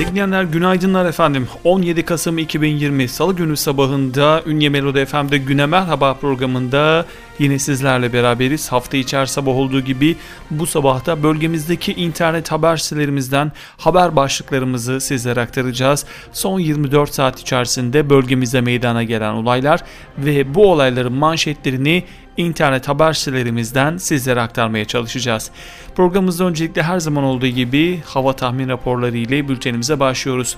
Sevgili günaydınlar efendim. 17 Kasım 2020 Salı günü sabahında Ünye Melodi FM'de Güne Merhaba programında yine sizlerle beraberiz. Hafta içer sabah olduğu gibi bu sabahta bölgemizdeki internet haber sitelerimizden haber başlıklarımızı sizlere aktaracağız. Son 24 saat içerisinde bölgemizde meydana gelen olaylar ve bu olayların manşetlerini internet haber sitelerimizden sizlere aktarmaya çalışacağız. Programımızda öncelikle her zaman olduğu gibi hava tahmin raporları ile bültenimize başlıyoruz.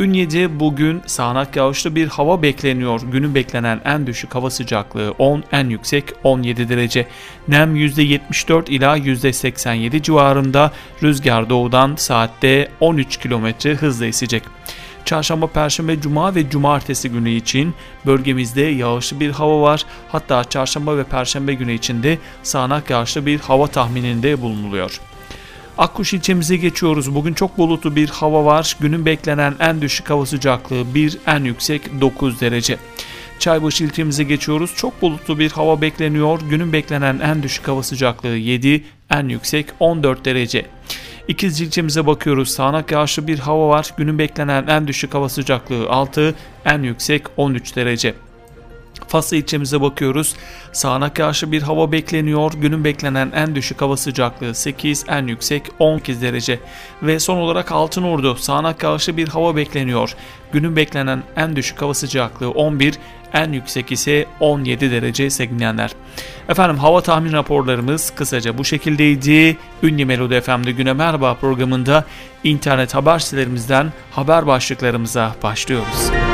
Ünye'de bugün sağanak yağışlı bir hava bekleniyor. Günün beklenen en düşük hava sıcaklığı 10, en yüksek 17 derece. Nem %74 ila %87 civarında. Rüzgar doğudan saatte 13 km hızla esecek. Çarşamba, Perşembe, Cuma ve Cumartesi günü için bölgemizde yağışlı bir hava var. Hatta Çarşamba ve Perşembe günü için de sağanak yağışlı bir hava tahmininde bulunuluyor. Akkuş ilçemize geçiyoruz. Bugün çok bulutlu bir hava var. Günün beklenen en düşük hava sıcaklığı 1, en yüksek 9 derece. Çaybaşı ilçemize geçiyoruz. Çok bulutlu bir hava bekleniyor. Günün beklenen en düşük hava sıcaklığı 7, en yüksek 14 derece. İkiz ilçemize bakıyoruz. Sağanak yağışlı bir hava var. Günün beklenen en düşük hava sıcaklığı 6, en yüksek 13 derece. Faslı ilçemize bakıyoruz. Sağanak yağışlı bir hava bekleniyor. Günün beklenen en düşük hava sıcaklığı 8, en yüksek 18 derece. Ve son olarak Altınordu. Sağanak yağışlı bir hava bekleniyor. Günün beklenen en düşük hava sıcaklığı 11, en yüksek ise 17 derece sevgilenler. Efendim hava tahmin raporlarımız kısaca bu şekildeydi. Ünlü Melodi FM'de Güne Merhaba programında internet haber sitelerimizden haber başlıklarımıza başlıyoruz.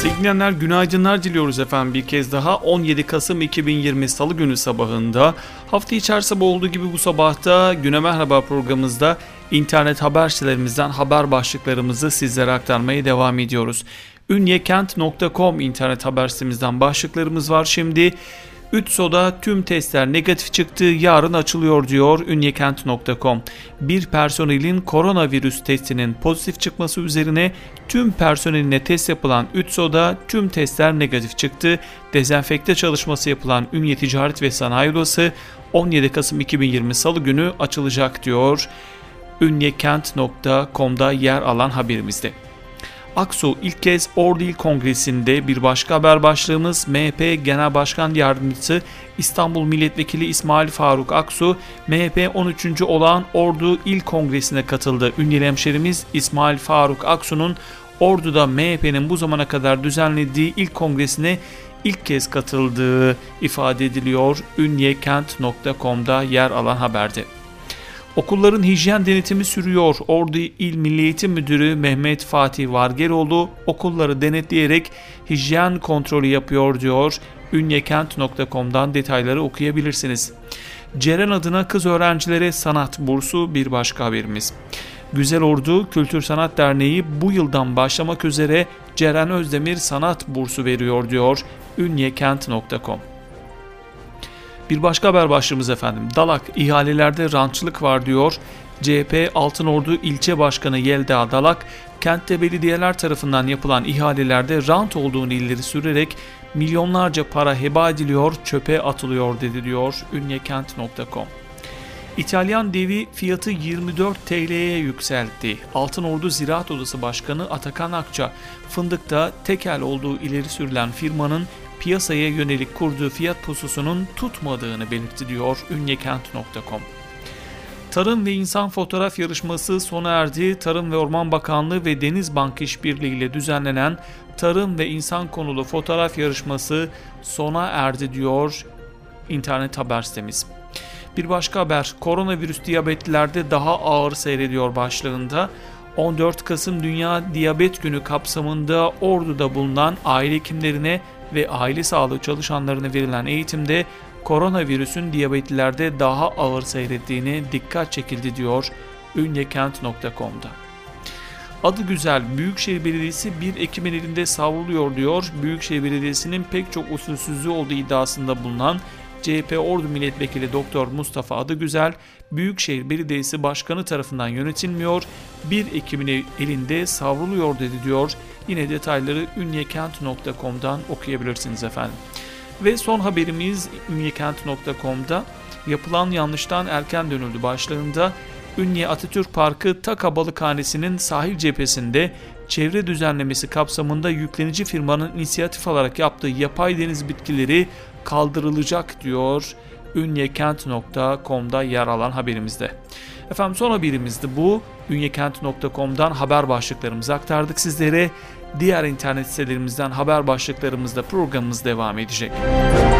Sevgilenler günaydınlar diliyoruz efendim bir kez daha 17 Kasım 2020 Salı günü sabahında hafta içer sabah olduğu gibi bu sabahta Güne Merhaba programımızda internet haber sitelerimizden haber başlıklarımızı sizlere aktarmaya devam ediyoruz. Ünyekent.com internet haber sitemizden başlıklarımız var şimdi. Ütso'da tüm testler negatif çıktı, yarın açılıyor diyor ünyekent.com. Bir personelin koronavirüs testinin pozitif çıkması üzerine tüm personeline test yapılan Ütso'da tüm testler negatif çıktı. Dezenfekte çalışması yapılan Ünye Ticaret ve Sanayi Odası 17 Kasım 2020 Salı günü açılacak diyor ünyekent.com'da yer alan haberimizde. Aksu ilk kez Ordu İl Kongresi'nde bir başka haber başlığımız MHP Genel Başkan Yardımcısı İstanbul Milletvekili İsmail Faruk Aksu MHP 13. olan Ordu İl Kongresi'ne katıldı. Ünlü hemşerimiz İsmail Faruk Aksu'nun Ordu'da MHP'nin bu zamana kadar düzenlediği ilk kongresine ilk kez katıldığı ifade ediliyor. Ünyekent.com'da yer alan haberde. Okulların hijyen denetimi sürüyor. Ordu İl Milli Eğitim Müdürü Mehmet Fatih Vargeroğlu okulları denetleyerek hijyen kontrolü yapıyor diyor. Ünyekent.com'dan detayları okuyabilirsiniz. Ceren adına kız öğrencilere sanat bursu bir başka haberimiz. Güzel Ordu Kültür Sanat Derneği bu yıldan başlamak üzere Ceren Özdemir Sanat Bursu veriyor diyor ünyekent.com. Bir başka haber başlığımız efendim. Dalak ihalelerde rantçılık var diyor. CHP Altınordu İlçe Başkanı Yelda Dalak, kentte belediyeler tarafından yapılan ihalelerde rant olduğunu ileri sürerek milyonlarca para heba ediliyor, çöpe atılıyor dedi diyor ünyekent.com. İtalyan devi fiyatı 24 TL'ye yükseltti. Altınordu Ziraat Odası Başkanı Atakan Akça, fındıkta tekel olduğu ileri sürülen firmanın piyasaya yönelik kurduğu fiyat pususunun tutmadığını belirtti diyor ünyekent.com. Tarım ve İnsan Fotoğraf Yarışması sona erdi. Tarım ve Orman Bakanlığı ve Deniz Bank İşbirliği ile düzenlenen Tarım ve İnsan konulu fotoğraf yarışması sona erdi diyor internet haber sitemiz. Bir başka haber koronavirüs diyabetlilerde daha ağır seyrediyor başlığında. 14 Kasım Dünya Diyabet Günü kapsamında Ordu'da bulunan aile hekimlerine ve aile sağlığı çalışanlarına verilen eğitimde koronavirüsün diyabetlilerde daha ağır seyrettiğine dikkat çekildi diyor ünyekent.com'da. Adı güzel Büyükşehir Belediyesi bir Ekim'in elinde savruluyor diyor. Büyükşehir Belediyesi'nin pek çok usulsüzlüğü olduğu iddiasında bulunan CHP Ordu Milletvekili Doktor Mustafa Adıgüzel, Büyükşehir Belediyesi Başkanı tarafından yönetilmiyor, bir Ekim'in elinde savruluyor dedi diyor. Yine detayları ünyekent.com'dan okuyabilirsiniz efendim. Ve son haberimiz ünyekent.com'da yapılan yanlıştan erken dönüldü başlığında Ünye Atatürk Parkı Taka Balıkhanesi'nin sahil cephesinde çevre düzenlemesi kapsamında yüklenici firmanın inisiyatif alarak yaptığı yapay deniz bitkileri kaldırılacak diyor ünyekent.com'da yer alan haberimizde. Efendim son haberimiz de bu. Ünyekent.com'dan haber başlıklarımızı aktardık sizlere. Diğer internet sitelerimizden haber başlıklarımızda programımız devam edecek. Ünye,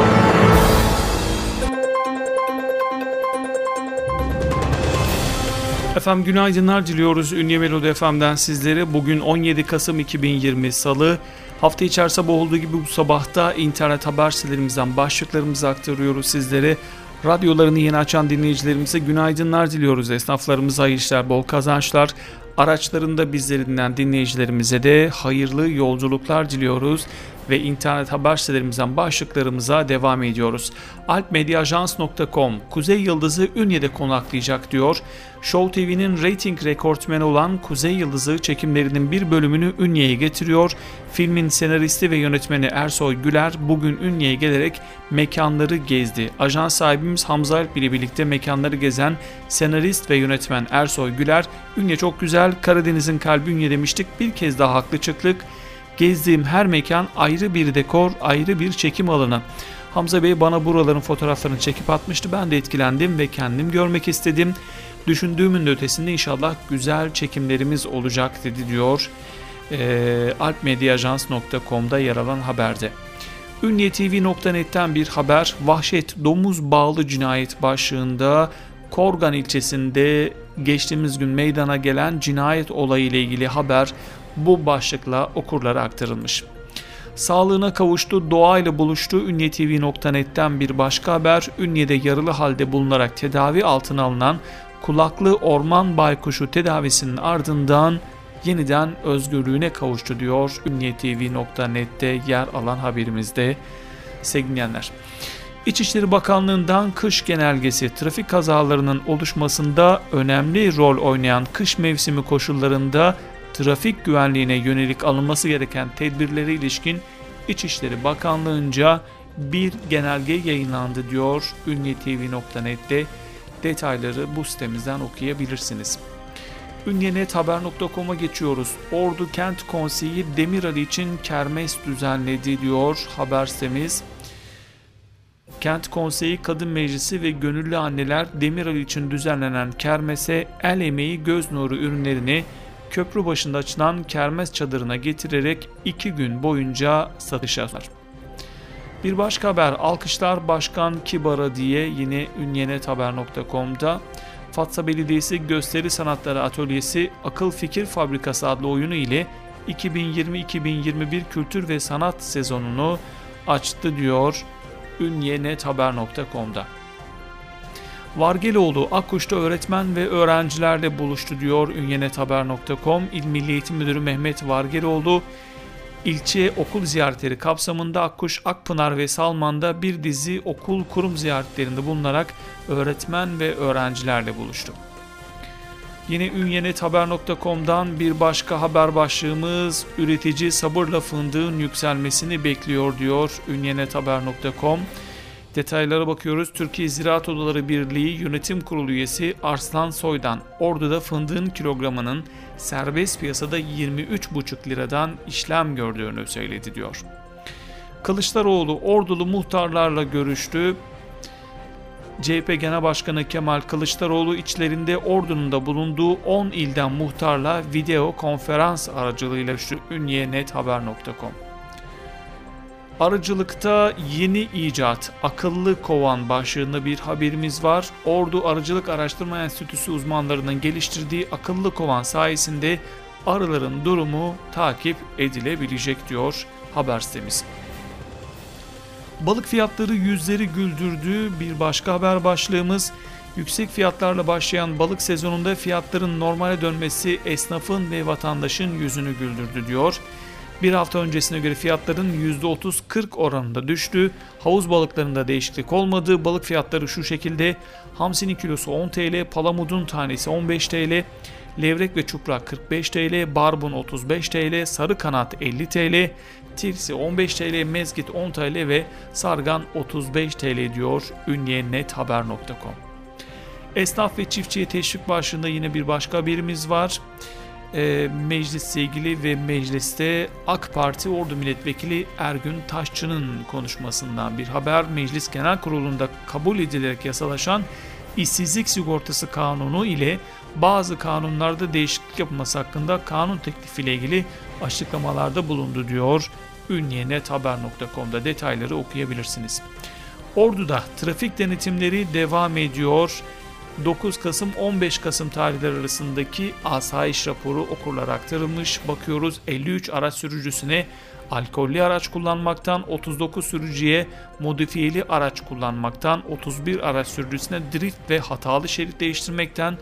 Efendim günaydınlar diliyoruz Ünye Melodi FM'den sizlere. Bugün 17 Kasım 2020 Salı. Hafta içer sabah olduğu gibi bu sabahta internet haber sitelerimizden başlıklarımızı aktarıyoruz sizlere. Radyolarını yeni açan dinleyicilerimize günaydınlar diliyoruz. Esnaflarımıza hayırlı işler, bol kazançlar. Araçlarında bizleri dinleyen dinleyicilerimize de hayırlı yolculuklar diliyoruz ve internet haber sitelerimizden başlıklarımıza devam ediyoruz. alpmediaajans.com Kuzey Yıldızı Ünye'de konaklayacak diyor. Show TV'nin rating rekortmeni olan Kuzey Yıldızı çekimlerinin bir bölümünü Ünye'ye getiriyor. Filmin senaristi ve yönetmeni Ersoy Güler bugün Ünye'ye gelerek mekanları gezdi. Ajans sahibimiz Hamza Alp ile birlikte mekanları gezen senarist ve yönetmen Ersoy Güler, Ünye çok güzel, Karadeniz'in kalbi Ünye demiştik, bir kez daha haklı çıktık. Gezdiğim her mekan ayrı bir dekor, ayrı bir çekim alanı. Hamza Bey bana buraların fotoğraflarını çekip atmıştı. Ben de etkilendim ve kendim görmek istedim. Düşündüğümün de ötesinde inşallah güzel çekimlerimiz olacak dedi diyor. E, alpmediaajans.com'da yer alan haberde. Ünyetv.net'ten bir haber. Vahşet domuz bağlı cinayet başlığında Korgan ilçesinde geçtiğimiz gün meydana gelen cinayet olayı ile ilgili haber bu başlıkla okurlara aktarılmış. Sağlığına kavuştu, doğayla buluştu. Ünyetv.net'ten bir başka haber. Ünye'de yaralı halde bulunarak tedavi altına alınan kulaklı orman baykuşu tedavisinin ardından yeniden özgürlüğüne kavuştu diyor Ünyetv.net'te yer alan haberimizde sevgilenler. İçişleri Bakanlığı'ndan kış genelgesi trafik kazalarının oluşmasında önemli rol oynayan kış mevsimi koşullarında trafik güvenliğine yönelik alınması gereken tedbirlere ilişkin İçişleri Bakanlığı'nca bir genelge yayınlandı diyor ünyetv.net'te detayları bu sitemizden okuyabilirsiniz. Ünyenethaber.com'a geçiyoruz. Ordu Kent Konseyi Demirali için kermes düzenledi diyor haber sitemiz. Kent Konseyi Kadın Meclisi ve Gönüllü Anneler Demirali için düzenlenen kermese el emeği göz nuru ürünlerini köprü başında açılan kermes çadırına getirerek iki gün boyunca satışa sunar. Bir başka haber alkışlar Başkan Kibar'a diye yine ünyenethaber.com'da Fatsa Belediyesi Gösteri Sanatları Atölyesi Akıl Fikir Fabrikası adlı oyunu ile 2020-2021 kültür ve sanat sezonunu açtı diyor ünyenethaber.com'da. Vargeloğlu Akkuş'ta öğretmen ve öğrencilerle buluştu diyor ünyenethaber.com. İl Milli Eğitim Müdürü Mehmet Vargeloğlu ilçe okul ziyaretleri kapsamında Akkuş, Akpınar ve Salman'da bir dizi okul kurum ziyaretlerinde bulunarak öğretmen ve öğrencilerle buluştu. Yine ünyenethaber.com'dan bir başka haber başlığımız üretici sabırla fındığın yükselmesini bekliyor diyor ünyenethaber.com. Detaylara bakıyoruz. Türkiye Ziraat Odaları Birliği Yönetim Kurulu üyesi Arslan Soy'dan Ordu'da fındığın kilogramının serbest piyasada 23,5 liradan işlem gördüğünü söyledi diyor. Kılıçdaroğlu Ordulu muhtarlarla görüştü. CHP Genel Başkanı Kemal Kılıçdaroğlu içlerinde ordunun bulunduğu 10 ilden muhtarla video konferans aracılığıyla şu ünyenet.haber.com Arıcılıkta yeni icat, akıllı kovan başlığında bir haberimiz var. Ordu Arıcılık Araştırma Enstitüsü uzmanlarının geliştirdiği akıllı kovan sayesinde arıların durumu takip edilebilecek diyor haber sitemiz. Balık fiyatları yüzleri güldürdü. Bir başka haber başlığımız yüksek fiyatlarla başlayan balık sezonunda fiyatların normale dönmesi esnafın ve vatandaşın yüzünü güldürdü diyor. Bir hafta öncesine göre fiyatların %30-40 oranında düştü. Havuz balıklarında değişiklik olmadı. Balık fiyatları şu şekilde. Hamsinin kilosu 10 TL, palamudun tanesi 15 TL, levrek ve çuprak 45 TL, barbun 35 TL, sarı kanat 50 TL, tirsi 15 TL, mezgit 10 TL ve sargan 35 TL diyor ünyenethaber.com. Esnaf ve çiftçiye teşvik başlığında yine bir başka haberimiz var e, meclisle ilgili ve mecliste AK Parti Ordu Milletvekili Ergün Taşçı'nın konuşmasından bir haber. Meclis Genel Kurulu'nda kabul edilerek yasalaşan işsizlik sigortası kanunu ile bazı kanunlarda değişiklik yapılması hakkında kanun teklifiyle ilgili açıklamalarda bulundu diyor. Ünyenet.haber.com'da detayları okuyabilirsiniz. Ordu'da trafik denetimleri devam ediyor. 9 Kasım 15 Kasım tarihleri arasındaki asayiş raporu okurlara aktarılmış. Bakıyoruz 53 araç sürücüsüne alkollü araç kullanmaktan, 39 sürücüye modifiyeli araç kullanmaktan, 31 araç sürücüsüne drift ve hatalı şerit değiştirmekten,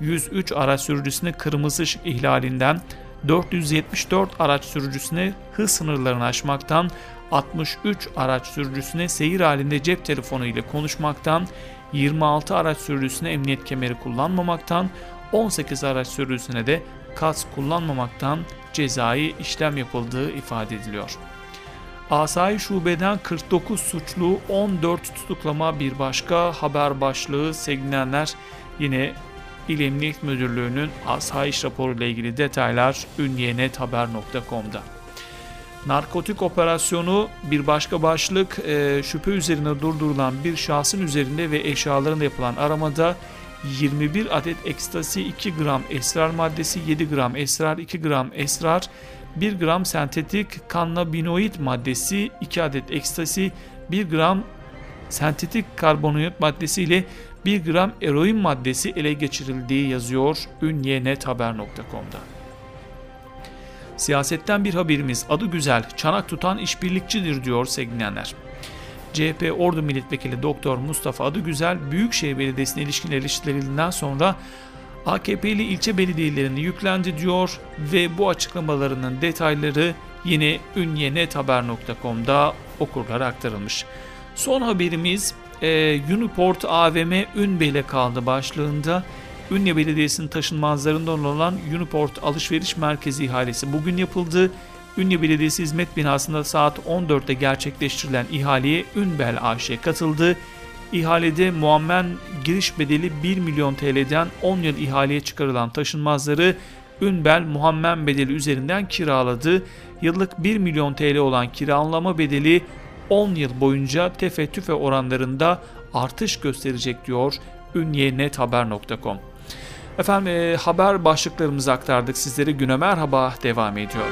103 araç sürücüsüne kırmızı ışık ihlalinden, 474 araç sürücüsüne hız sınırlarını aşmaktan, 63 araç sürücüsüne seyir halinde cep telefonu ile konuşmaktan, 26 araç sürücüsüne emniyet kemeri kullanmamaktan, 18 araç sürücüsüne de kas kullanmamaktan cezai işlem yapıldığı ifade ediliyor. Asayi Şube'den 49 suçlu 14 tutuklama bir başka haber başlığı sevgilenler yine İl Emniyet Müdürlüğü'nün asayiş raporu ile ilgili detaylar ünyenethaber.com'da. Narkotik operasyonu bir başka başlık e, şüphe üzerine durdurulan bir şahsın üzerinde ve eşyalarında yapılan aramada 21 adet ekstasi 2 gram esrar maddesi 7 gram esrar 2 gram esrar 1 gram sentetik kannabinoid maddesi 2 adet ekstasi 1 gram sentetik karbonhidrat maddesi ile 1 gram eroin maddesi ele geçirildiği yazıyor ünyenethaber.com'da. Siyasetten bir haberimiz adı güzel çanak tutan işbirlikçidir diyor sevgilenler. CHP Ordu Milletvekili Doktor Mustafa Adıgüzel Büyükşehir Belediyesi'ne ilişkin eleştirilerinden sonra AKP'li ilçe belediyelerini yüklendi diyor ve bu açıklamalarının detayları yine ünyenethaber.com'da okurlara aktarılmış. Son haberimiz e, Uniport AVM Ünbel'e kaldı başlığında Ünye Belediyesi'nin taşınmazlarından olan Uniport Alışveriş Merkezi ihalesi bugün yapıldı. Ünye Belediyesi Hizmet Binası'nda saat 14'te gerçekleştirilen ihaleye Ünbel AŞ katıldı. İhalede muammen giriş bedeli 1 milyon TL'den 10 yıl ihaleye çıkarılan taşınmazları Ünbel muammen bedeli üzerinden kiraladı. Yıllık 1 milyon TL olan kiralama bedeli 10 yıl boyunca tefettüfe oranlarında artış gösterecek diyor ünyenethaber.com. Efendim e, haber başlıklarımızı aktardık sizlere güne merhaba devam ediyor.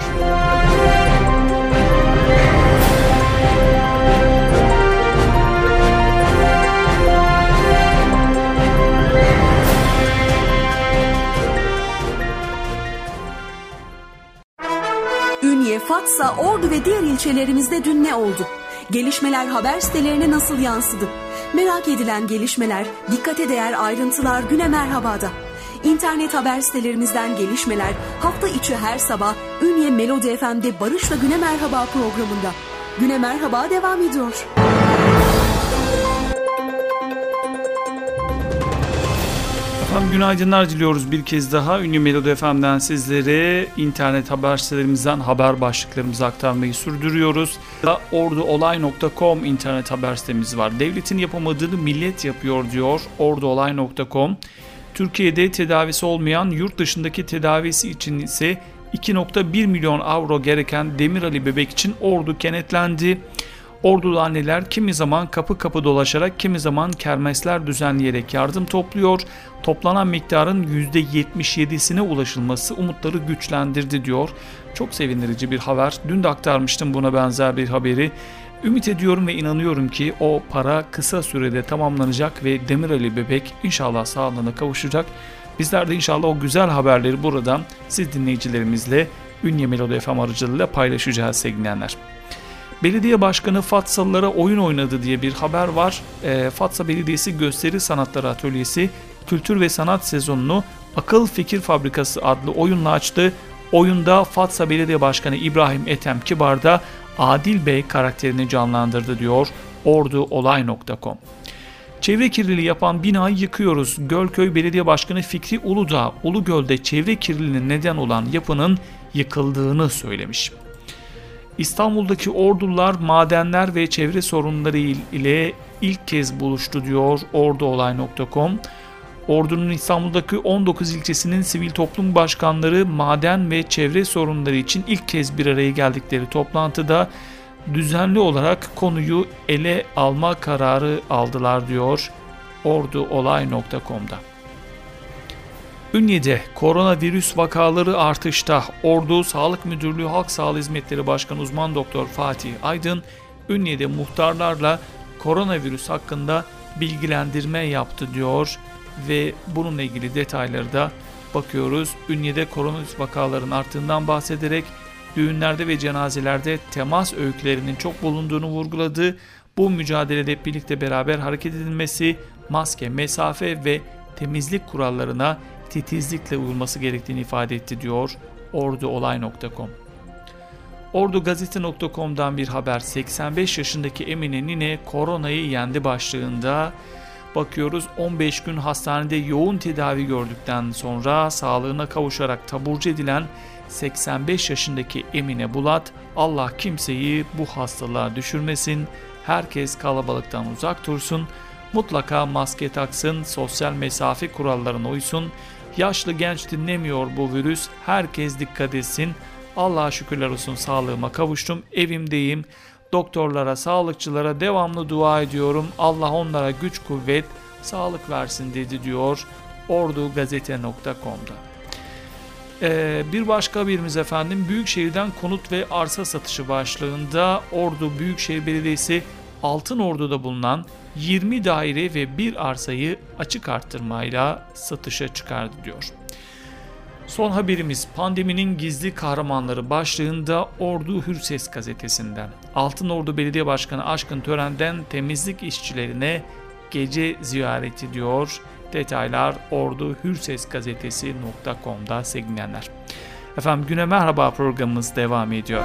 Ünye, Fatsa, Ordu ve diğer ilçelerimizde dün ne oldu? Gelişmeler haber sitelerine nasıl yansıdı? Merak edilen gelişmeler, dikkate değer ayrıntılar güne merhabada. İnternet haber sitelerimizden gelişmeler hafta içi her sabah Ünye Melodi FM'de Barış'la Güne Merhaba programında. Güne Merhaba devam ediyor. Efendim günaydınlar diliyoruz bir kez daha. Ünlü Melodi FM'den sizlere internet haber sitelerimizden haber başlıklarımızı aktarmayı sürdürüyoruz. Orduolay.com internet haber sitemiz var. Devletin yapamadığını millet yapıyor diyor orduolay.com. Türkiye'de tedavisi olmayan yurt dışındaki tedavisi için ise 2.1 milyon avro gereken Demir Ali bebek için ordu kenetlendi. Ordulu anneler kimi zaman kapı kapı dolaşarak kimi zaman kermesler düzenleyerek yardım topluyor. Toplanan miktarın %77'sine ulaşılması umutları güçlendirdi diyor. Çok sevindirici bir haber. Dün de aktarmıştım buna benzer bir haberi. Ümit ediyorum ve inanıyorum ki o para kısa sürede tamamlanacak ve Demirali bebek inşallah sağlığına kavuşacak. Bizler de inşallah o güzel haberleri buradan siz dinleyicilerimizle Ünye Melodi FM aracılığıyla paylaşacağız sevgilenler. Belediye Başkanı Fatsalılara oyun oynadı diye bir haber var. E, Fatsa Belediyesi Gösteri Sanatları Atölyesi kültür ve sanat sezonunu Akıl Fikir Fabrikası adlı oyunla açtı. Oyunda Fatsa Belediye Başkanı İbrahim Ethem Kibar da Adil Bey karakterini canlandırdı diyor orduolay.com. Çevre kirliliği yapan binayı yıkıyoruz. Gölköy Belediye Başkanı Fikri Uludağ, Ulugöl'de çevre kirliliğine neden olan yapının yıkıldığını söylemiş. İstanbul'daki ordular, madenler ve çevre sorunları ile ilk kez buluştu diyor orduolay.com. Ordunun İstanbul'daki 19 ilçesinin sivil toplum başkanları maden ve çevre sorunları için ilk kez bir araya geldikleri toplantıda düzenli olarak konuyu ele alma kararı aldılar diyor orduolay.com'da. Ünye'de koronavirüs vakaları artışta. Ordu Sağlık Müdürlüğü Halk Sağlığı Hizmetleri Başkanı Uzman Doktor Fatih Aydın, Ünye'de muhtarlarla koronavirüs hakkında bilgilendirme yaptı diyor ve bununla ilgili detayları da bakıyoruz. Ünye'de koronavirüs vakaların arttığından bahsederek düğünlerde ve cenazelerde temas öykülerinin çok bulunduğunu vurguladı. Bu mücadelede birlikte beraber hareket edilmesi, maske, mesafe ve temizlik kurallarına titizlikle uyulması gerektiğini ifade etti diyor orduolay.com. Ordugazete.com'dan bir haber 85 yaşındaki Emine Nine koronayı yendi başlığında bakıyoruz 15 gün hastanede yoğun tedavi gördükten sonra sağlığına kavuşarak taburcu edilen 85 yaşındaki Emine Bulat Allah kimseyi bu hastalığa düşürmesin herkes kalabalıktan uzak dursun mutlaka maske taksın sosyal mesafe kurallarına uysun Yaşlı genç dinlemiyor bu virüs. Herkes dikkat etsin. Allah'a şükürler olsun sağlığıma kavuştum. Evimdeyim. Doktorlara, sağlıkçılara devamlı dua ediyorum. Allah onlara güç, kuvvet, sağlık versin dedi diyor ordugazete.com'da. Ee, bir başka haberimiz efendim Büyükşehir'den konut ve arsa satışı başlığında Ordu Büyükşehir Belediyesi Altın Ordu'da bulunan 20 daire ve bir arsayı açık arttırmayla satışa çıkardı diyor. Son haberimiz pandeminin gizli kahramanları başlığında Ordu Hürses gazetesinden. Altın Ordu Belediye Başkanı Aşkın Tören'den temizlik işçilerine gece ziyareti diyor. Detaylar Ordu Hürses gazetesi.com'da sevgilenler. Efendim güne merhaba programımız devam ediyor.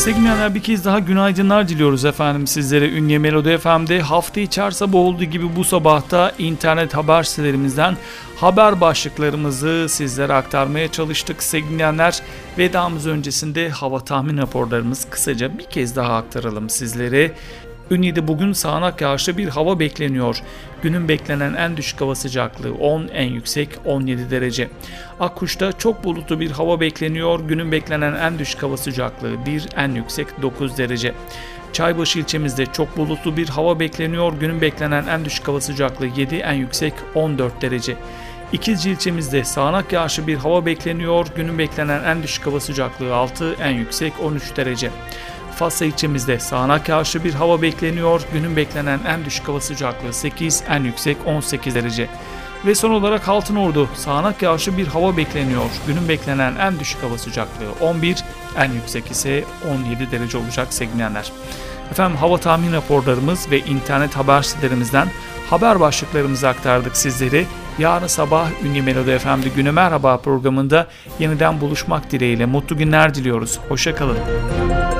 Sevgili bir kez daha günaydınlar diliyoruz efendim sizlere. Ünye Melodi FM'de hafta içer sabah olduğu gibi bu sabahta internet haber sitelerimizden haber başlıklarımızı sizlere aktarmaya çalıştık. Sevgilenler vedamız öncesinde hava tahmin raporlarımız kısaca bir kez daha aktaralım sizlere. Ünye'de bugün sağanak yağışlı bir hava bekleniyor. Günün beklenen en düşük hava sıcaklığı 10, en yüksek 17 derece. Akkuş'ta çok bulutlu bir hava bekleniyor. Günün beklenen en düşük hava sıcaklığı 1, en yüksek 9 derece. Çaybaşı ilçemizde çok bulutlu bir hava bekleniyor. Günün beklenen en düşük hava sıcaklığı 7, en yüksek 14 derece. İkizce ilçemizde sağanak yağışlı bir hava bekleniyor. Günün beklenen en düşük hava sıcaklığı 6, en yüksek 13 derece. Fatsa ilçemizde sağanak yağışlı bir hava bekleniyor. Günün beklenen en düşük hava sıcaklığı 8, en yüksek 18 derece. Ve son olarak Altınordu sağanak yağışlı bir hava bekleniyor. Günün beklenen en düşük hava sıcaklığı 11, en yüksek ise 17 derece olacak sevgilenler. Efendim hava tahmin raporlarımız ve internet haber sitelerimizden haber başlıklarımızı aktardık sizleri. Yarın sabah Ünlü Melodi FM'de Güne Merhaba programında yeniden buluşmak dileğiyle mutlu günler diliyoruz. Hoşçakalın. Ünye,